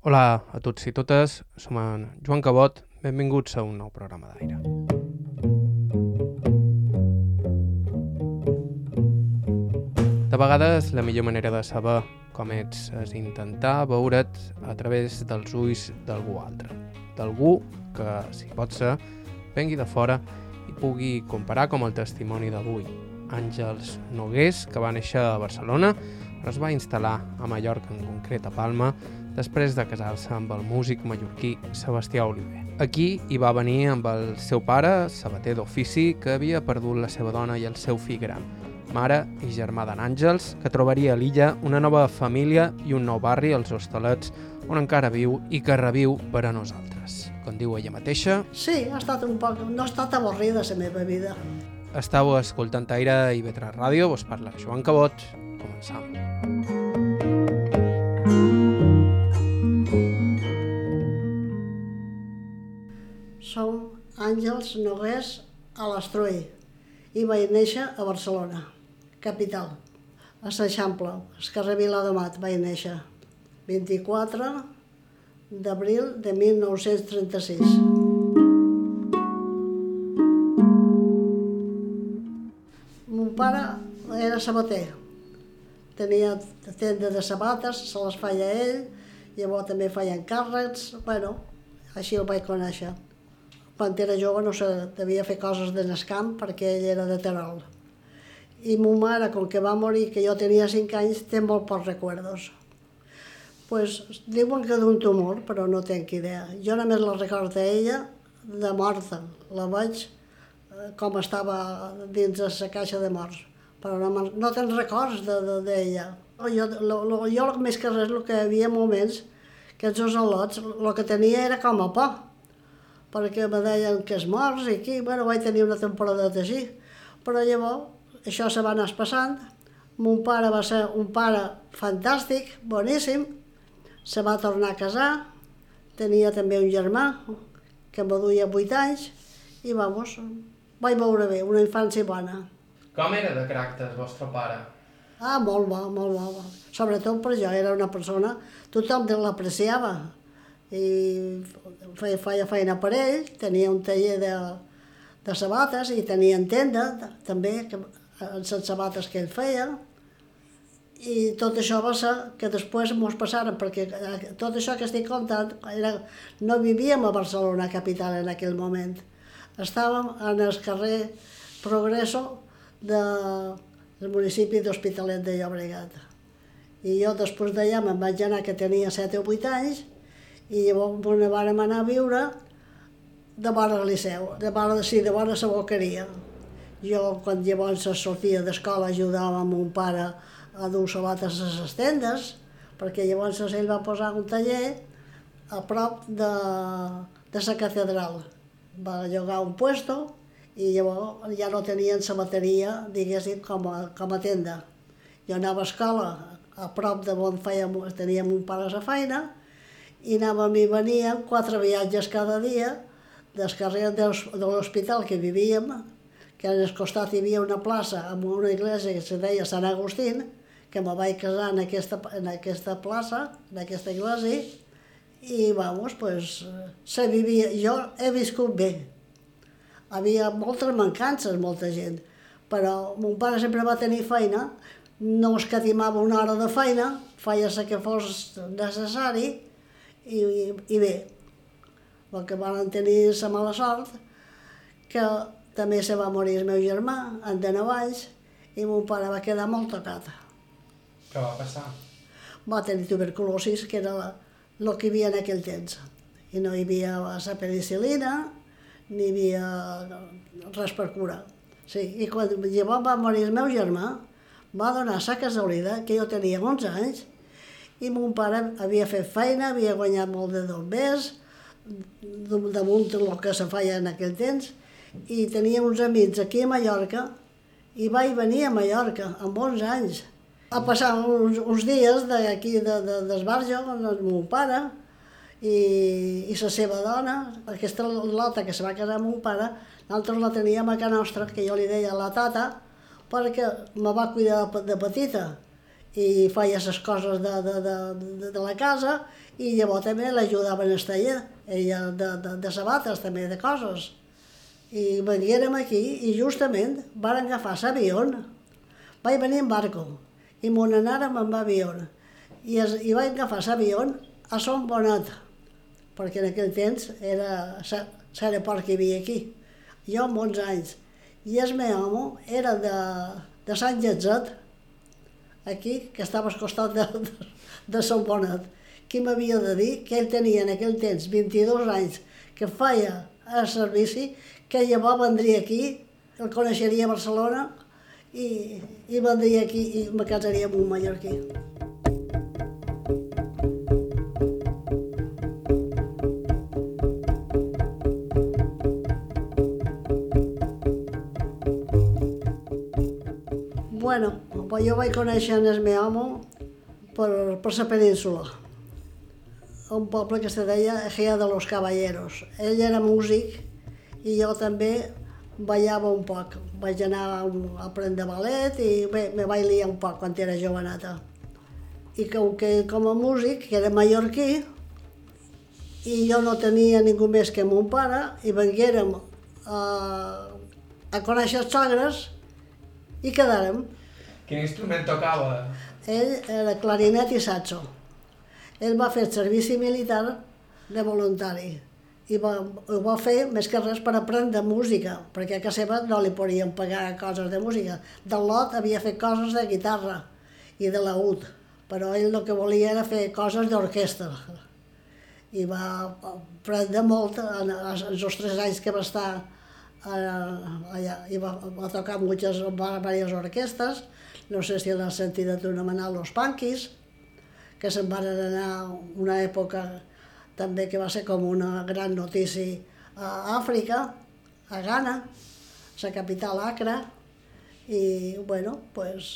Hola a tots i totes, som en Joan Cabot, benvinguts a un nou programa d'aire. De vegades la millor manera de saber com ets és intentar veure't a través dels ulls d'algú altre. D'algú que, si pot ser, vengui de fora i pugui comparar com el testimoni d'avui. Àngels Nogués, que va néixer a Barcelona, però es va instal·lar a Mallorca, en concret a Palma, després de casar-se amb el músic mallorquí Sebastià Oliver. Aquí hi va venir amb el seu pare, sabater d'ofici, que havia perdut la seva dona i el seu fill gran, mare i germà d'en Àngels, que trobaria a l'illa una nova família i un nou barri, els Hostalets, on encara viu i que reviu per a nosaltres. Com diu ella mateixa, Sí, ha estat un poc... No ha estat avorrida la meva vida. estàu escoltant Aire i Vetra Ràdio, vos parla Joan Cabot. Començam. Som Àngels Nogués a l'Estruí i vaig néixer a Barcelona, capital, a l'Eixample, al carrer Viladomat vaig néixer, 24 d'abril de 1936. Mon pare era sabater, tenia tenda de sabates, se les feia ell, llavors també feia encàrrecs, bueno, així el vaig conèixer. Quan era jove no sé, devia fer coses de camp perquè ell era de Terol. I mon mare, com que va morir, que jo tenia 5 anys, té molt pocs recuerdos. Pues, diuen que d'un tumor, però no tenc idea. Jo només la recordo d'ella de morta. La veig eh, com estava dins de la caixa de morts. Però no, no te'n records d'ella. De, d'ella. jo, lo, lo, jo més que res, el que havia moments que els dos al·lots, el que tenia era com a por, perquè me deien que es morts i aquí, bueno, vaig tenir una temporada així. Però llavors, això se va anar passant, mon pare va ser un pare fantàstic, boníssim, se va tornar a casar, tenia també un germà, que me duia 8 anys, i vamos, vaig veure bé, una infància bona. Com era de caràcter el vostre pare? Ah, molt bo, molt bo. Sobretot per jo, era una persona, tothom l'apreciava. I feia, feia feina per ell, tenia un taller de, de sabates i tenia tenda també, que, les sabates que ell feia. I tot això va ser que després mos passaren, perquè eh, tot això que estic contant, era, no vivíem a Barcelona capital en aquell moment. Estàvem en el carrer Progreso de, del municipi d'Hospitalet de Llobregat. I jo després d'allà me'n vaig anar que tenia 7 o 8 anys i llavors me vàrem anar a viure de vora al Liceu, de vora, sí, vora la boqueria. Jo, quan llavors sortia d'escola, ajudava amb un pare a dur sabates a les tendes, perquè llavors ell va posar un taller a prop de, de la catedral. Va llogar un puesto i llavors ja no tenien la bateria, diguéssim, com a, com a tenda. Jo anava a escola a prop de on fèiem, teníem un pare a la feina i anàvem i veníem quatre viatges cada dia del carrer de l'hospital que vivíem, que al costat hi havia una plaça amb una església que se deia Sant Agustín, que me vaig casar en aquesta, en aquesta plaça, en aquesta església, i vamos, pues, se vivia, jo he viscut bé. Havia moltes mancances, molta gent, però mon pare sempre va tenir feina, no escatimava una hora de feina, feia el que fos necessari, i, i, i bé, el que van tenir la mala sort, que també se va morir el meu germà, en de 9 anys, i mon pare va quedar molt tocat. Què va passar? Va tenir tuberculosis, que era el que hi havia en aquell temps. I no hi havia la penicilina, ni hi havia res per curar. Sí, i quan llavors va morir el meu germà, va donar la casualitat que jo tenia 11 anys i mon pare havia fet feina, havia guanyat molt de bombers, damunt el que se feia en aquell temps, i tenia uns amics aquí a Mallorca, i vaig venir a Mallorca amb 11 anys, a passar uns, uns dies d'aquí de, de, d'Esbarjo amb meu pare, i, i la seva dona, aquesta lota que se va casar amb mon pare, nosaltres la teníem a casa nostra, que jo li deia la tata, perquè me va cuidar de, de petita. I feia les coses de, de, de, de, de la casa i llavors també l'ajudava en el taller, ella de, de, de sabates també, de coses. I venguérem aquí i justament van agafar l'avió. Vaig venir en barco i m'on anàrem amb avió. I, es, i vaig agafar l'avió a Son Bonet, perquè en aquell temps era l'aeroport que hi havia aquí. Jo amb 11 anys. I el meu home era de, de Sant Lletzet, aquí, que estava al costat de, de, de Sant Bonet, qui m'havia de dir que ell tenia en aquell temps 22 anys, que feia el servici, que llavors vendria aquí, el coneixeria a Barcelona i, i vendria aquí i me casaria amb un mallorquí. Pues jo vaig conèixer el meu home per, per la península, un poble que se deia Ejea de los Caballeros. Ell era músic i jo també ballava un poc. Vaig anar a aprendre ballet i bé, me vaig liar un poc quan era joveneta. I com que com a músic, que era mallorquí, i jo no tenia ningú més que mon pare, i venguérem a, a conèixer els sogres i quedàrem. Quin instrument tocava? Ell era clarinet i saxo. Ell va fer servici militar de voluntari i va, ho va fer més que res per aprendre música, perquè a casa seva no li podien pagar coses de música. Del lot havia fet coses de guitarra i de laúd, però ell el que volia era fer coses d'orquestra. I va aprendre molt en els tres anys que va estar allà, i va, va tocar moltes, diverses orquestes, no sé si l'has sentit anomenar Los Panquis, que se'n van anar una època també que va ser com una gran notícia a Àfrica, a Ghana, la capital Accra, i bueno, pues,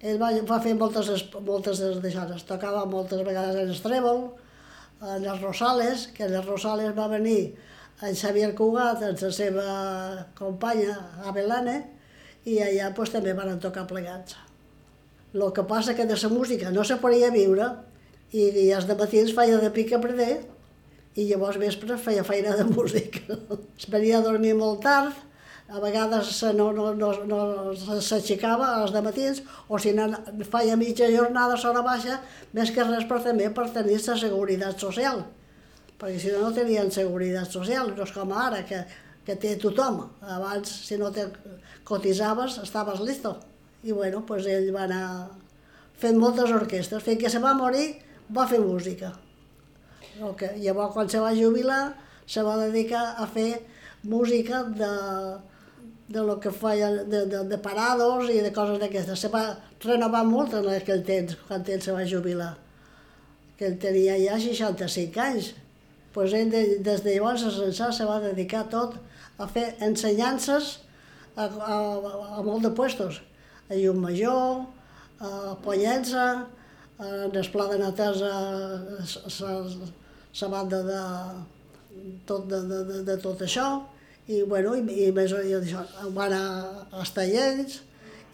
ell va, va fer moltes, moltes d'aixòs, tocava moltes vegades en el trèvol, en els Rosales, que en els Rosales va venir en Xavier Cugat, amb la seva companya Abelane, i allà pues, també van tocar plegats. El que passa que de la música no se podia viure i, i els matins feia de pica preder i llavors vespre feia feina de músic. es venia a dormir molt tard, a vegades no, no, no, no s'aixecava als matins o si no feia mitja jornada a hora baixa, més que res per també per tenir la seguretat social, perquè si no no tenien seguretat social, no és com ara, que, que té tothom. Abans, si no te cotitzaves, estaves listo i bueno, pues ell va anar fent moltes orquestres, fins que se va morir va fer música. que, llavors quan se va jubilar se va dedicar a fer música de, de lo que feia de, de, de parados i de coses d'aquestes. Se va renovar molt en aquell temps, quan ell se va jubilar, que ell tenia ja 65 anys. Pues ell de, des de llavors a se va dedicar tot a fer ensenyances a, a, a molt de puestos a Llum Major, a Pollença, en el Pla de Netesa, la banda de, tot, de, de, de, de tot això, i, bueno, i, i més i això, va anar als tallers,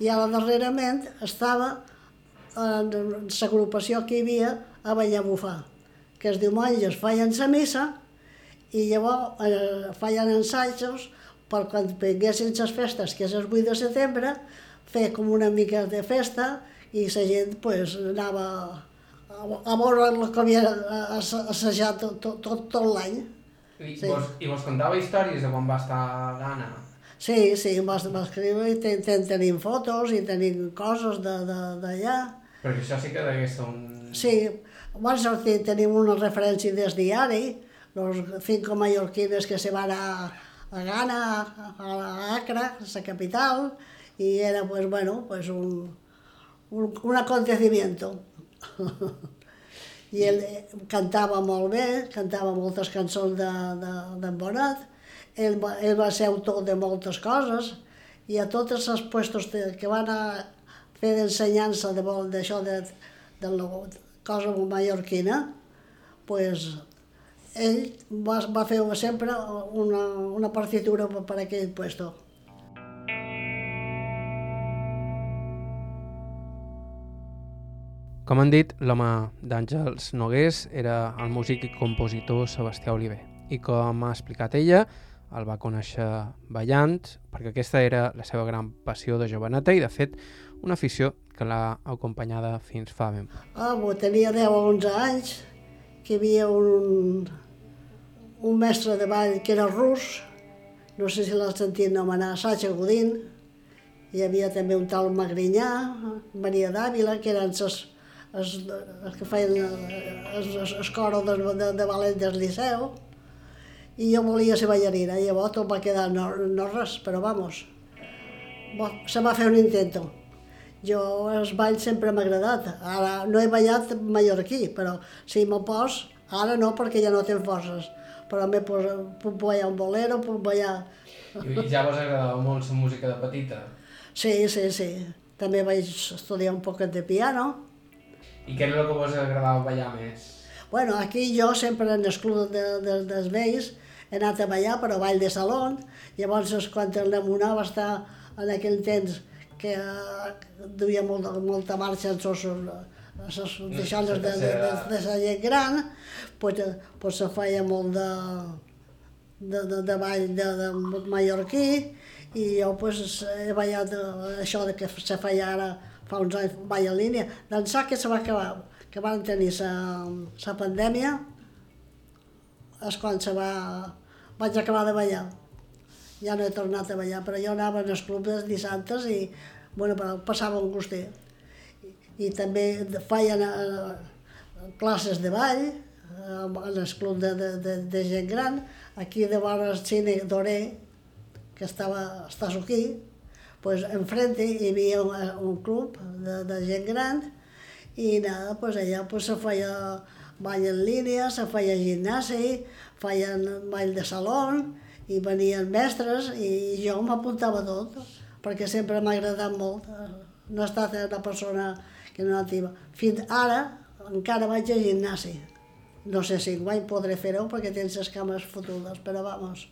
i ara darrerament estava en l'agrupació que hi havia a Ballabufar, que els diumenges feien la missa i llavors eh, feien ensajos per quan vinguessin les festes, que és el 8 de setembre, fer com una mica de festa i la gent pues, anava a, a veure el que havia assajat tot, tot, tot, tot l'any. I, sí. vos, I vos contava històries de quan va estar a Ghana? Sí, sí, em va, va escriure i ten, ten, tenim fotos i tenim coses d'allà. Perquè això sí que degués ser un... Sí, van sortir, tenim una referència del diari, los cinco mallorquines que se van a, a Ghana, a, a Accra, la capital, y era pues bueno, pues un, un, un acontecimiento. I ell cantava molt bé, cantava moltes cançons d'en de, de Bonat, ell, ell va ser autor de moltes coses, i a tots els puestos de, que van a fer d'ensenyança d'això de, de, de la cosa mallorquina, pues, ell va, va fer sempre una, una partitura per aquell puesto. Com han dit, l'home d'Àngels Nogués era el músic i compositor Sebastià Oliver. I com ha explicat ella, el va conèixer ballant, perquè aquesta era la seva gran passió de joveneta i, de fet, una afició que l'ha acompanyada fins fa ben Ah, bo, tenia 10 o 11 anys, que hi havia un, un mestre de ball que era rus, no sé si l'has sentit nomenar, Sacha Godín, hi havia també un tal Magrinyà, Maria d'Àvila, que eren els, els, els que feien coros de, de, de ballet del Liceu, i jo volia ser ballarina, i llavors tot va quedar no, no res, però vamos, bo, se va fer un intento. Jo els balls sempre m'ha agradat. Ara no he ballat mallorquí, però si m'ho pos, ara no perquè ja no tinc forces. Però m'he puc ballar un bolero, puc ballar... I ja vos agradava molt la música de petita? Sí, sí, sí. També vaig estudiar un poquet de piano. I què era el que vos agradava ballar més? Bueno, aquí jo sempre en el club de, de, dels vells he anat a ballar, però ball de saló. Llavors, quan el Namunà va estar en aquell temps que uh, duia molt, molta marxa en sos, les deixones de, de, de, de la gent gran, pues, pues se feia molt de, de, de, de ball de, de mallorquí i jo pues, he ballat això de que se feia ara fa uns anys ball en línia. D'ençà que se va acabar, que van tenir la pandèmia, és quan se va, vaig acabar de ballar ja no he tornat a ballar, però jo anava els clubs dissabtes i bueno, passava un gustet. I, i també feien uh, classes de ball en el club de, de, de, de gent gran, aquí de vora el cine d'Oré, que estava, estàs aquí, pues enfrente hi havia un, un club de, de gent gran i nada, pues allà pues, se feia ball en línia, se feia gimnàsia, feien ball de saló, i venien mestres i jo m'apuntava tot, perquè sempre m'ha agradat molt. No he estat una persona que no nativa. Fins ara encara vaig a gimnàs. No sé si guany podré fer-ho perquè tens les cames fotudes, però vamos.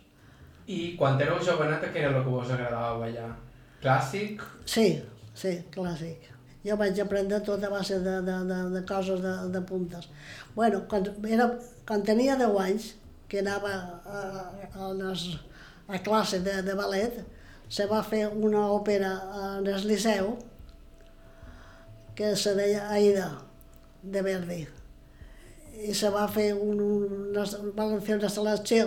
I quan éreu joveneta, què era el que vos agradava ballar? Clàssic? Sí, sí, clàssic. Jo vaig aprendre tot a base de, de, de, de coses de, de puntes. Bueno, quan, era, quan tenia 10 anys, que anava a, a, les, a classe de, de ballet, se va fer una òpera en el Liceu que se deia Aida, de Verdi. I se va fer un, una, van fer una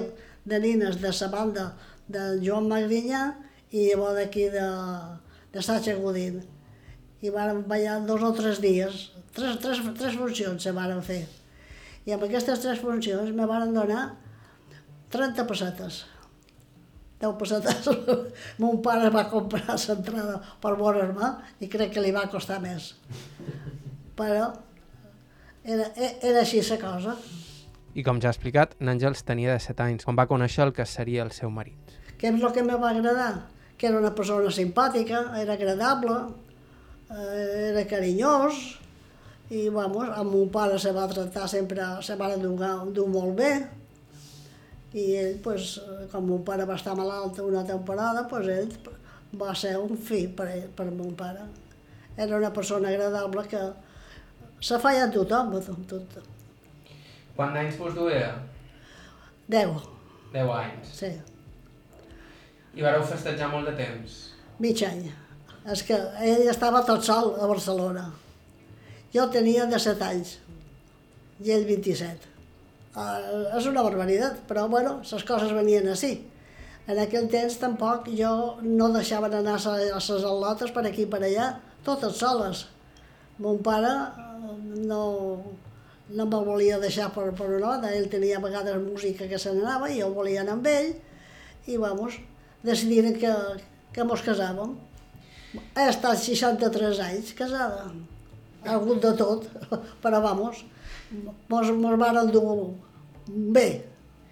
de nines de la banda de Joan Magrinyà i llavors d'aquí de, de Sacha Godín. I van ballar dos o tres dies, tres, tres, tres funcions se van fer. I amb aquestes tres funcions me van donar 30 pessetes. 10 pessetes. Mon pare va comprar l'entrada per veure's-me i crec que li va costar més. Però era, era així la cosa. I com ja ha explicat, n'Àngels tenia de 7 anys, quan va conèixer el que seria el seu marit. Què és el que em va agradar? Que era una persona simpàtica, era agradable, eh, era carinyós, i vamos, amb mon pare se va tractar sempre, se va dur molt bé, i ell, pues, com mon pare va estar malalt una temporada, pues, ell va ser un fill per, ell, per mon pare. Era una persona agradable que se feia a tothom, a tot. Quants anys vos duia? Deu. Deu anys. Sí. I vareu festejar molt de temps? Mig any. És que ell estava tot sol a Barcelona. Jo tenia 17 anys i ell 27. Uh, és una barbaritat, però bueno, les coses venien així. En aquell temps tampoc jo no deixaven anar a les al·lotes per aquí i per allà, totes soles. Mon pare no, no me volia deixar per, per una banda, ell tenia a vegades música que se n'anava i jo volia anar amb ell i vamos, decidiren que, que mos casàvem. He estat 63 anys casada, ha hagut de tot, però vamos, mos, mos van dur Bé,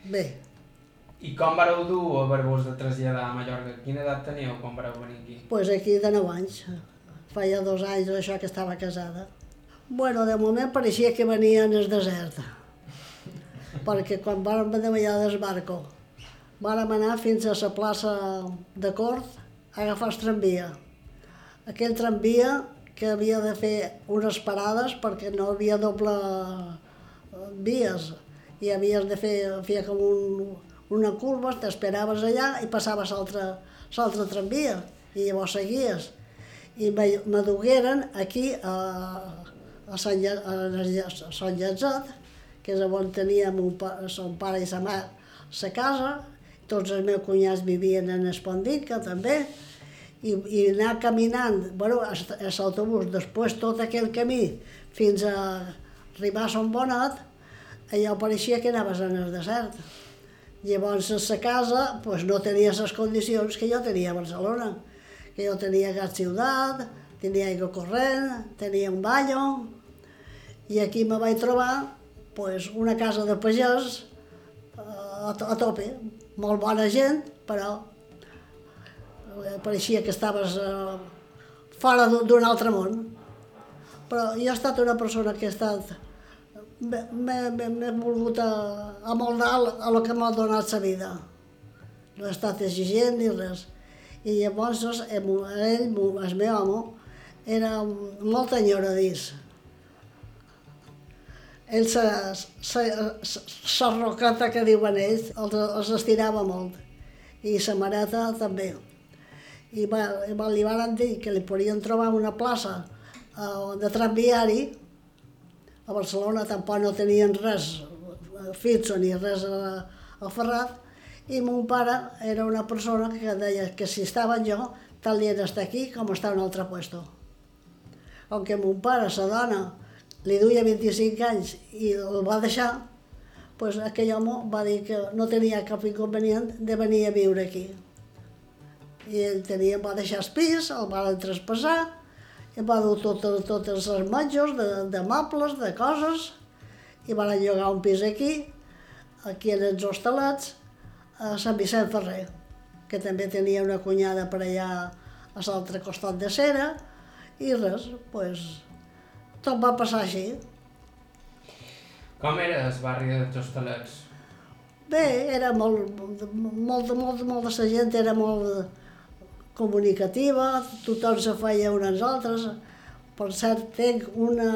bé. I com vareu dur a vos de traslladar a Mallorca? Quina edat teníeu quan vareu venir aquí? Doncs pues aquí de 9 anys. Feia dos anys això que estava casada. Bueno, de moment pareixia que venia en el desert. Perquè quan vam davallar del barco, vàrem anar fins a la plaça de Cort a agafar el tramvia. Aquell tramvia que havia de fer unes parades perquè no havia doble eh, vies i havies de fer, fer com un, una curva, t'esperaves allà i passaves l'altre tramvia i llavors seguies. I me, me dugueren aquí a, a Sant, a Sant Llatzat, que és on tenia mon pa, son pare i sa mare sa casa, tots els meus cunyats vivien en Espondinca també, i, i anar caminant, bueno, a l'autobús, després tot aquell camí fins a arribar a Son Bonat, allò pareixia que anaves en el desert. Llavors, a la casa pues, no tenia les condicions que jo tenia a Barcelona, que jo tenia gas ciutat, tenia aigua corrent, tenia un ballo, i aquí me vaig trobar pues, una casa de pagès eh, a, a tope, molt bona gent, però eh, pareixia que estaves eh, fora d'un altre món. Però jo he estat una persona que he estat m'he volgut amoldar a lo que m'ha donat la vida. No he estat exigent ni res. I llavors ell, el meu home, era molt enyoradís ell la rocata que diuen ells els, els estirava molt i sa mareta també. I va, va, li van dir que li podien trobar una plaça uh, de tramviari, a Barcelona tampoc no tenien res eh, fixo ni res uh, aferrat, i mon pare era una persona que deia que si estava jo, tal dia d'estar aquí com està en un altre puesto. Com que mon pare, sa dona, li duia 25 anys i el va deixar, doncs aquell home va dir que no tenia cap inconvenient de venir a viure aquí. I ell tenia, va deixar el pis, el va traspassar, i va dur totes, totes els matjos de, de mobles, de coses, i van llogar un pis aquí, aquí en els hostalets, a Sant Vicent Ferrer, que també tenia una cunyada per allà a l'altre costat de Cera, i res, doncs, pues, tot va passar així. Com era el barri dels Hostalets? Bé, era molt, molta, molta, molta la gent era molt comunicativa, tothom se feia uns als altres. Per cert, tinc una,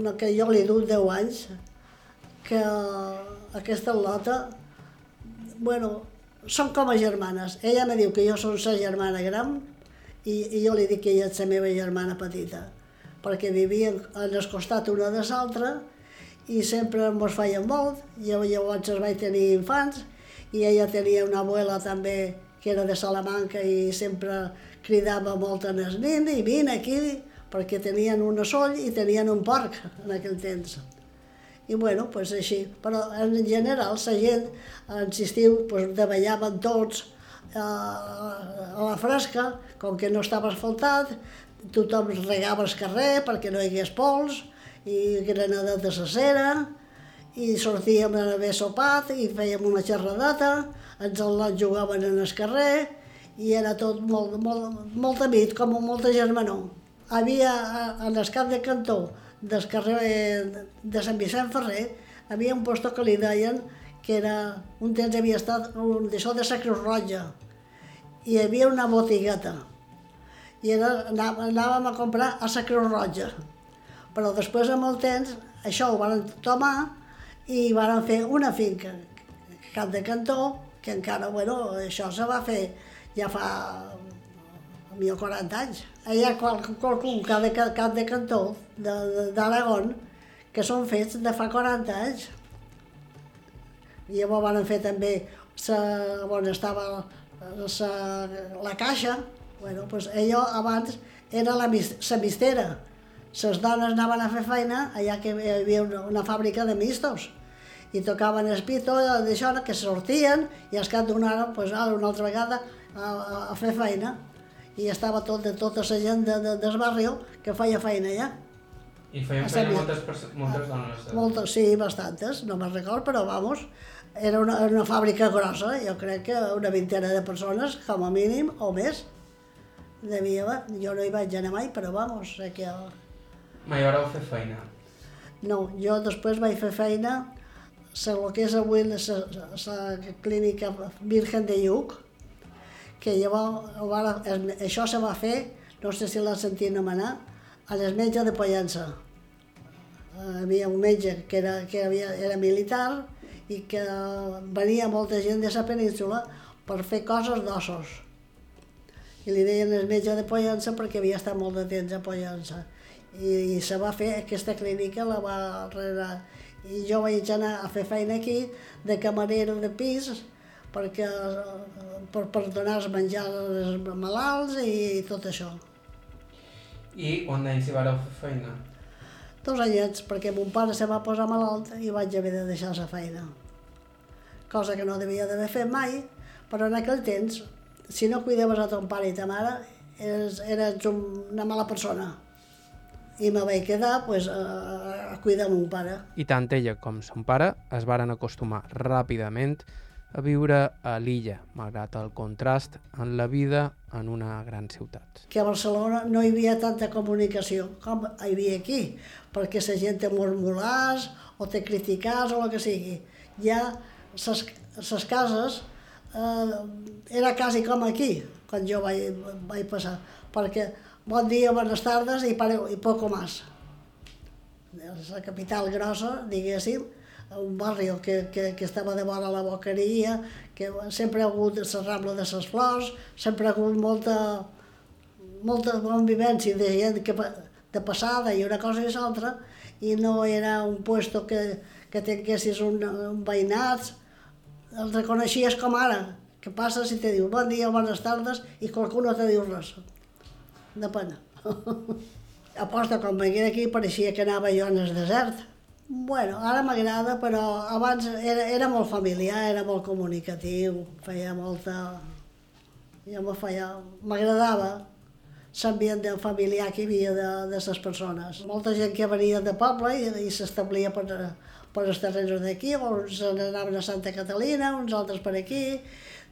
una que jo li duc 10 anys, que aquesta lota, bueno, són com a germanes. Ella me diu que jo soc sa germana gran i, i jo li dic que ella és la meva germana petita perquè vivien en el costat una de l'altra i sempre ens feien molt. Jo llavors es vaig tenir infants i ella tenia una abuela també que era de Salamanca i sempre cridava molt en els nens i vine aquí perquè tenien una soll i tenien un porc en aquell temps. I bueno, pues així. Però en general la gent en l'estiu pues, davallaven tots eh, a la fresca, com que no estava asfaltat, tothom regava el carrer perquè no hi hagués pols, i granadet de la cera, i sortíem a haver sopat i fèiem una xerradeta, ens el jugaven en el carrer, i era tot molt, molt, molt amic, com molta germanor. Havia, en el cap de cantó del carrer de Sant Vicent Ferrer, havia un posto que li deien que era, un temps havia estat un d'això de la Cruz Roja, i hi havia una botigueta, i era, anàvem a comprar a la Creu Roja. Però després, amb el temps, això ho van tomar i van fer una finca, Cap de Cantó, que encara, bueno, això se va fer ja fa millor 40 anys. Hi ha qual, qualcun cap de, cap de cantó d'Aragón que són fets de fa 40 anys. I llavors van fer també sa, on estava sa, la caixa, Bueno, pues allò abans era la, la mistera. Les dones anaven a fer feina allà que hi havia una, una fàbrica de mistos i tocaven el pito d'això, que sortien i al cap d'una hora, pues, ara una altra vegada a, a, a fer feina i estava tot de tota la gent de, de, del barri que feia feina allà. I feien feina moltes, moltes dones? Eh? Moltes, sí, bastantes, no me'n record, però vamos, era una, una fàbrica grossa, jo crec que una vintena de persones, com a mínim, o més haver. Jo no hi vaig anar mai, però vamos, sé que... Mai vareu fer feina? No, jo després vaig fer feina a lo que és avui la, la clínica Virgen de Lluc, que llavors, això se va fer no sé si l'ha sentit anomenar, a les metges de Pollença. Hi havia un metge que, era, que havia, era militar i que venia molta gent de la península per fer coses d'ossos. I li deien el metge de Pollença perquè havia estat molt de temps a Pollença. I, i se va fer aquesta clínica, la va arreglar. I jo vaig anar a fer feina aquí de camarero de pis perquè, per, per donar els menjar als malalts i, i tot això. I quant d'anys hi vareu fer feina? Dos anyets, perquè mon pare se va posar malalt i vaig haver de deixar la feina. Cosa que no devia d'haver fet mai, però en aquell temps, si no cuidaves a ton pare i ta mare, eres, eres una mala persona. I me vaig quedar pues, a, a cuidar mon pare. I tant ella com son pare es varen acostumar ràpidament a viure a l'illa, malgrat el contrast en la vida en una gran ciutat. Que a Barcelona no hi havia tanta comunicació com hi havia aquí, perquè la gent te murmuràs o te criticàs o el que sigui. Ja les cases eh, era quasi com aquí, quan jo vaig, vaig passar, perquè bon dia, bones tardes i, pare, i poco más. La capital grossa, diguéssim, un barri que, que, que estava de vora la boqueria, que sempre ha hagut la Rambla de les Flors, sempre ha hagut molta, molta convivència de gent que, de passada i una cosa i l'altra, i no era un puesto que, que tinguessis un, un veïnat, el reconeixies com ara, que passes i te diu bon dia, bones tardes, i qualcú no te diu res. De pena. Aposta, quan vengué aquí, pareixia que anava jo en el desert. Bueno, ara m'agrada, però abans era, era molt familiar, era molt comunicatiu, feia molta... Jo me feia... M'agradava l'ambient familiar que hi havia de, de persones. Molta gent que venia de poble i, i s'establia per, per els terrenys d'aquí, uns anaven a Santa Catalina, uns altres per aquí,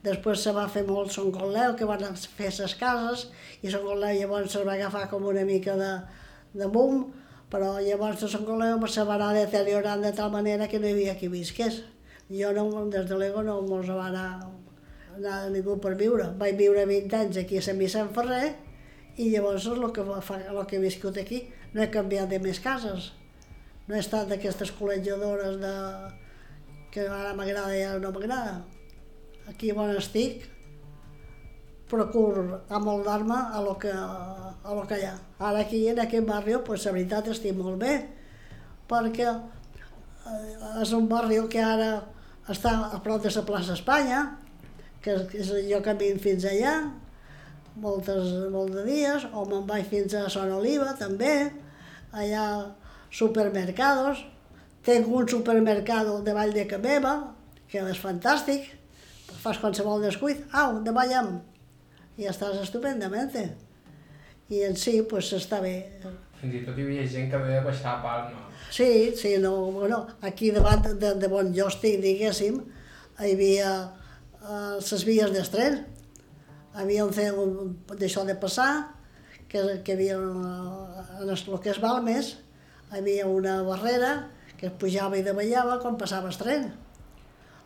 després se va fer molt Son Conleu, que van fer les cases, i Son Conleu llavors se va agafar com una mica de, de boom, però llavors a Sant Coleu se va anar deteriorant de tal manera que no hi havia qui visqués. Jo no, des de l'ego no mos va anar, anar ningú per viure. Vaig viure 20 anys aquí a Sant Vicent Ferrer i llavors és el que, fa, el que he viscut aquí. No he canviat de més cases. No he estat d'aquestes col·legiadores de... que ara m'agrada i ara no m'agrada. Aquí on estic, procuro amoldar-me a lo que, a lo que hi ha. Ara aquí en aquest barri, pues, la veritat estic molt bé, perquè eh, és un barri que ara està a prop de la plaça Espanya, que és jo vinc fins allà, moltes, molts de dies, o me'n vaig fins a Son Oliva també, allà supermercados, tinc un supermercado de Vall de Cameva, que és fantàstic, fas qualsevol descuit, au, davallem, i estàs estupendamente. I en si, pues, està bé. Fins i tot hi havia gent que ve a baixar a Palma. Sí, sí, no, bueno, aquí davant de, de on jo estic, diguéssim, hi havia les vies d'estren. Havíem fet d'això de passar, que, que havia, uh, en el que és Balmes, hi havia una barrera que es pujava i davallava quan passava el tren.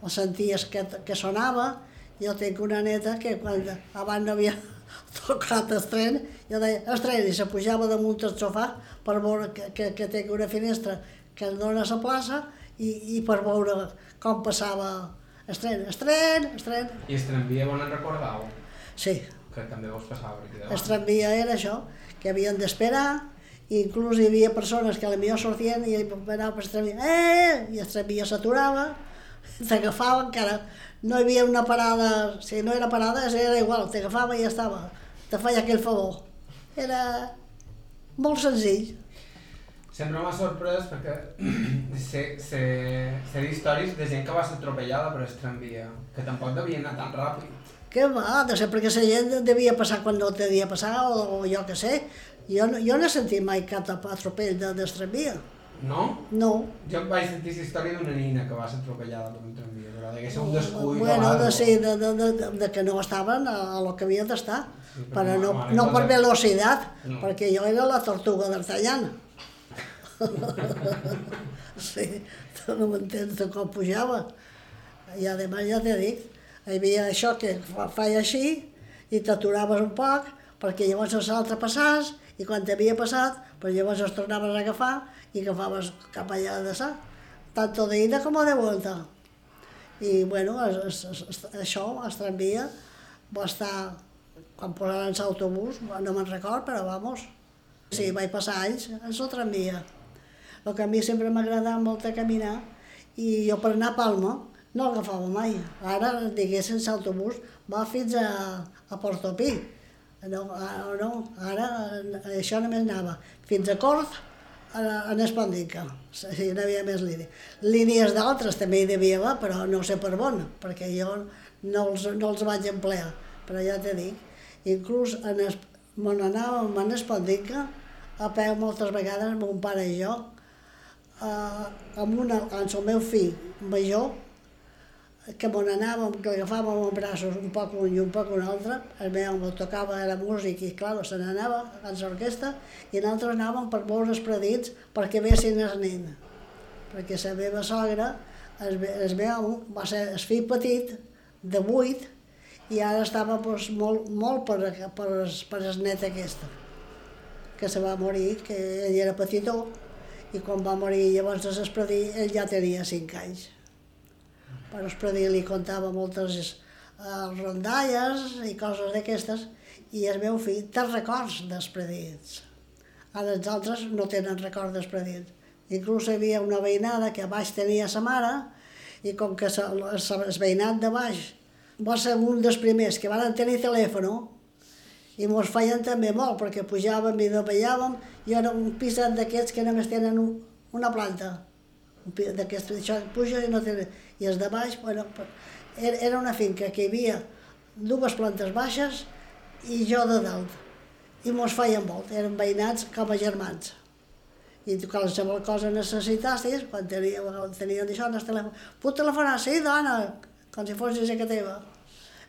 O senties que, que sonava, jo tinc una neta que quan abans no havia tocat el tren, jo deia, el tren, i se pujava damunt el sofà per veure que, que, que tinc una finestra que em dona a la plaça i, i per veure com passava el tren, el tren, el tren. I el tramvia on en recordau? Sí. Que també vos passava per aquí davant. El tramvia era això, que havien d'esperar, i inclús hi havia persones que a la millor sortien i anava per tramvia, eh, i el tramvia s'aturava, t'agafava encara no hi havia una parada, si no era parada, era igual, t'agafava i ja estava, te feia aquell favor. Era molt senzill. Sempre m'ha sorprès perquè sé, sé, sé d'històries de gent que va ser atropellada per el tramvia, que tampoc devia anar tan ràpid. Que va, de ser perquè la gent devia passar quan no devia passar, o, o jo que sé. Jo, jo no he sentit mai cap atropell de, del tramvia. No? No. Jo vaig sentir la història d'una nina que va ser atropellada per un tramvia, però degué ser un descuit bueno, de, ser, de, de, de, de, que no estaven a, a lo que havien d'estar, sí, però no, no per velocitat, no. perquè jo era la tortuga d'Artallan. sí, tu no m'entens de com pujava. I además ja t'he dit, hi havia això que feia així, i t'aturaves un poc, perquè llavors l'altre passàs i quan t'havia passat, pues llavors els tornaves a agafar i agafaves cap allà de sa, tanto de ida com de volta. I bueno, es, es, es, això, el tramvia, va estar, quan posaren l'autobús, no me'n record, però vamos, sí, vaig passar anys en el tramvia. El que a mi sempre m'agradava molt a caminar i jo per anar a Palma no l'agafava mai. Ara, diguéssim, l'autobús va fins a, a Portopí. No, ara, no, ara això només anava fins a Cort, en Espandica, sí, no havia més línies. Línies d'altres també hi devia haver, però no sé per on, perquè jo no els, no els vaig emplear, però ja t'he dit. Inclús en es, me n'anàvem a Espandica a peu moltes vegades, mon pare i jo, eh, amb, una, amb el meu fill major, que me n'anàvem, que agafàvem en braços un poc un i un poc un altre, el meu me tocava la música i clar, se n'anava a l'orquestra i nosaltres anàvem per veure els predits perquè vessin el nen. Perquè la meva sogra, el, el meu, va ser el fill petit, de vuit, i ara estava pues, molt, molt per, per, per el net aquesta, que se va morir, que ell era petitó, i quan va morir llavors de l'Espredí, ell ja tenia cinc anys per Espredí li contava moltes eh, rondalles i coses d'aquestes, i el meu fill té records d'Espredits. Ara els altres no tenen records d'Espredits. Inclús hi havia una veïnada que a baix tenia sa mare, i com que el veïnat de baix va ser un dels primers que van tenir telèfon, i mos feien també molt, perquè pujàvem i davallàvem, i era un piset d'aquests que només tenen una planta. D'aquest, això puja i no tenen i els de baix, bueno, era una finca que hi havia dues plantes baixes i jo de dalt. I mos feien molt, eren veïnats com a germans. I qualsevol cosa necessitassis, quan tenien, tenien això en el telèfon, puc telefonar? Sí, dona, com si fos a teva.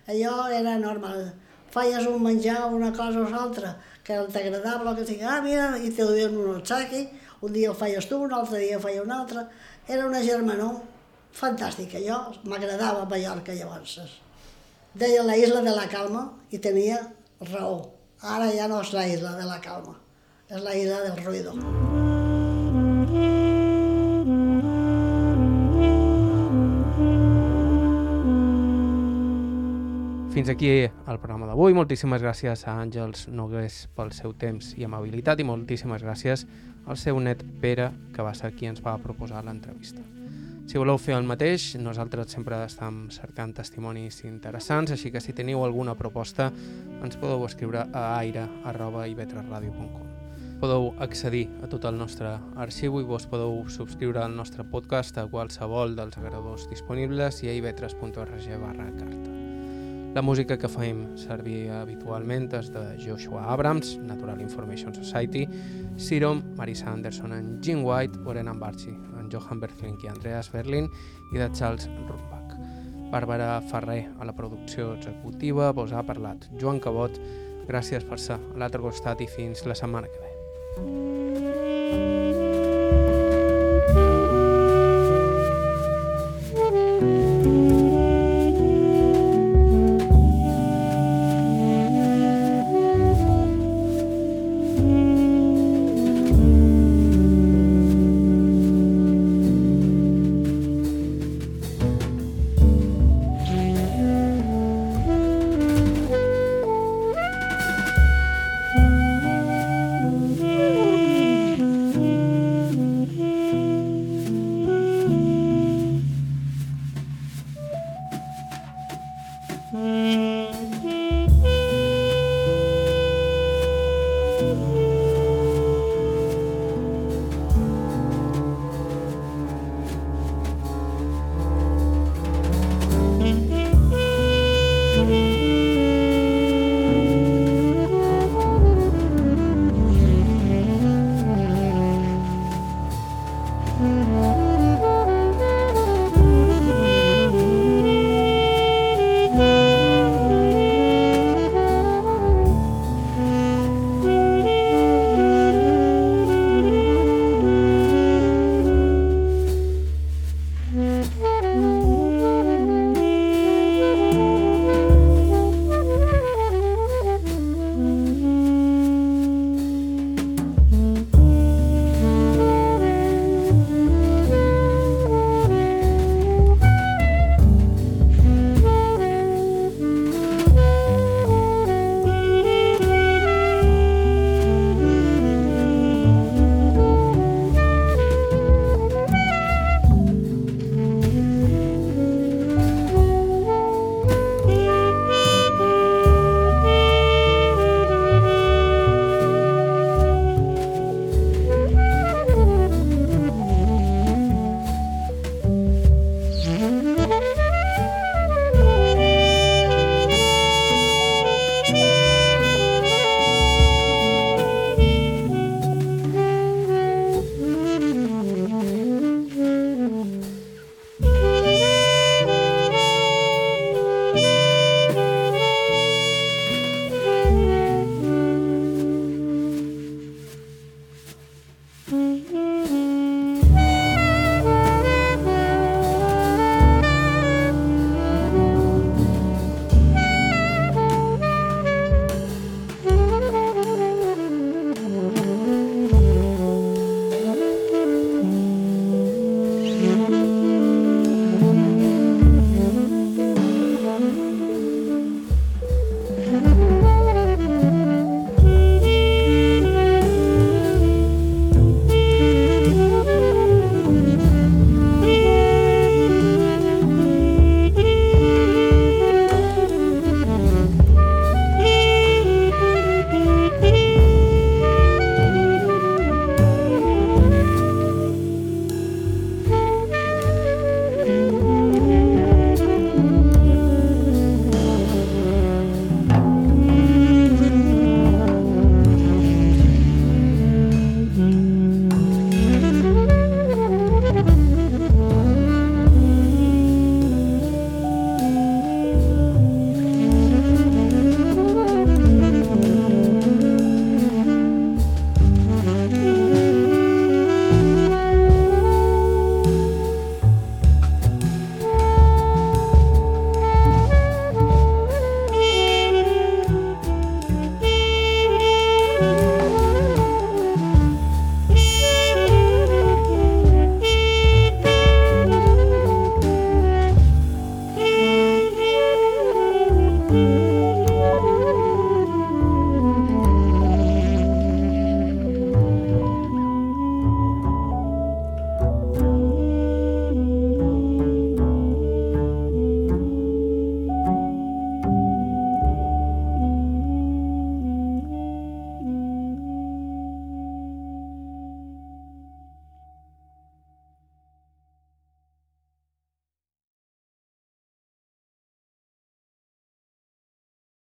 Allò era normal. Feies un menjar, una cosa o l'altra, que t'agradava, que sigui, ah, mira, i te duien un obsequi, un dia el feies tu, un altre dia feia un altre. Era una germanor fantàstica. Jo m'agradava Mallorca llavors. Deia la isla de la calma i tenia raó. Ara ja no és la isla de la calma, és la isla del ruido. Fins aquí el programa d'avui. Moltíssimes gràcies a Àngels Nogués pel seu temps i amabilitat i moltíssimes gràcies al seu net Pere, que va ser qui ens va proposar l'entrevista. Si voleu fer el mateix, nosaltres sempre estem cercant testimonis interessants, així que si teniu alguna proposta ens podeu escriure a aire.ivetresradio.com Podeu accedir a tot el nostre arxiu i vos podeu subscriure al nostre podcast a qualsevol dels agradadors disponibles i a ivetres.org barra carta. La música que fem servir habitualment és de Joshua Abrams, Natural Information Society, Sirom, Marisa Anderson en Jim White, Oren Ambarchi, Johan Berflink i Andreas Berlin i de Charles Rumbach. Bàrbara Ferrer a la producció executiva, vos ha parlat Joan Cabot, gràcies per ser a l'altre costat i fins la setmana que ve.